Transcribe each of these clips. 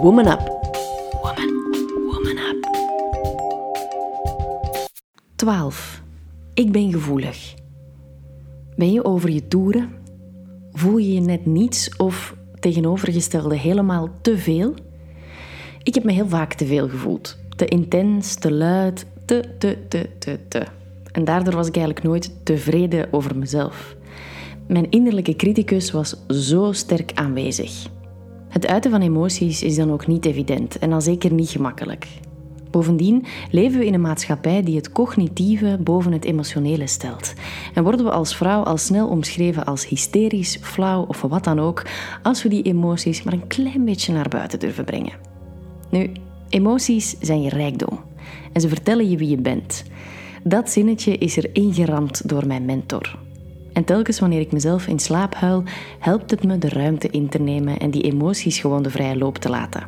Woman Up. Woman, woman up. 12. Ik ben gevoelig. Ben je over je toeren? Voel je je net niets of tegenovergestelde helemaal te veel? Ik heb me heel vaak te veel gevoeld. Te intens, te luid, te, te, te, te, te. En daardoor was ik eigenlijk nooit tevreden over mezelf. Mijn innerlijke criticus was zo sterk aanwezig. Het uiten van emoties is dan ook niet evident en dan zeker niet gemakkelijk. Bovendien leven we in een maatschappij die het cognitieve boven het emotionele stelt. En worden we als vrouw al snel omschreven als hysterisch, flauw of wat dan ook, als we die emoties maar een klein beetje naar buiten durven brengen. Nu, emoties zijn je rijkdom en ze vertellen je wie je bent. Dat zinnetje is er ingeramd door mijn mentor. En telkens wanneer ik mezelf in slaap huil, helpt het me de ruimte in te nemen en die emoties gewoon de vrije loop te laten.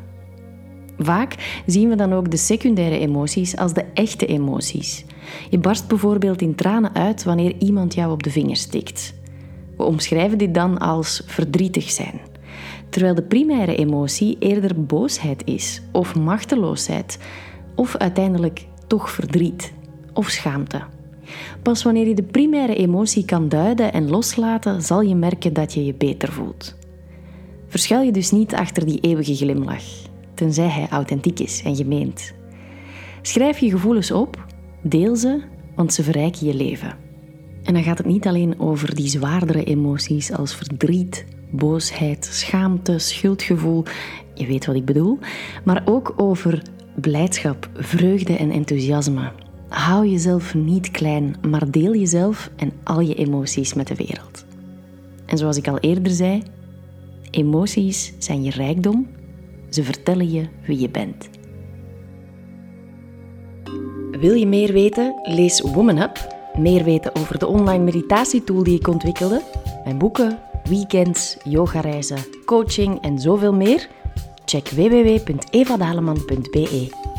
Vaak zien we dan ook de secundaire emoties als de echte emoties. Je barst bijvoorbeeld in tranen uit wanneer iemand jou op de vinger stikt. We omschrijven dit dan als verdrietig zijn. Terwijl de primaire emotie eerder boosheid is, of machteloosheid, of uiteindelijk toch verdriet of schaamte. Pas wanneer je de primaire emotie kan duiden en loslaten, zal je merken dat je je beter voelt. Verschuil je dus niet achter die eeuwige glimlach, tenzij hij authentiek is en gemeend. Schrijf je gevoelens op, deel ze, want ze verrijken je leven. En dan gaat het niet alleen over die zwaardere emoties als verdriet, boosheid, schaamte, schuldgevoel, je weet wat ik bedoel, maar ook over blijdschap, vreugde en enthousiasme. Hou jezelf niet klein, maar deel jezelf en al je emoties met de wereld. En zoals ik al eerder zei, emoties zijn je rijkdom, ze vertellen je wie je bent. Wil je meer weten? Lees Woman Up. Meer weten over de online meditatietool die ik ontwikkelde, mijn boeken, weekends, yogareizen, coaching en zoveel meer? Check www.evadaleman.be.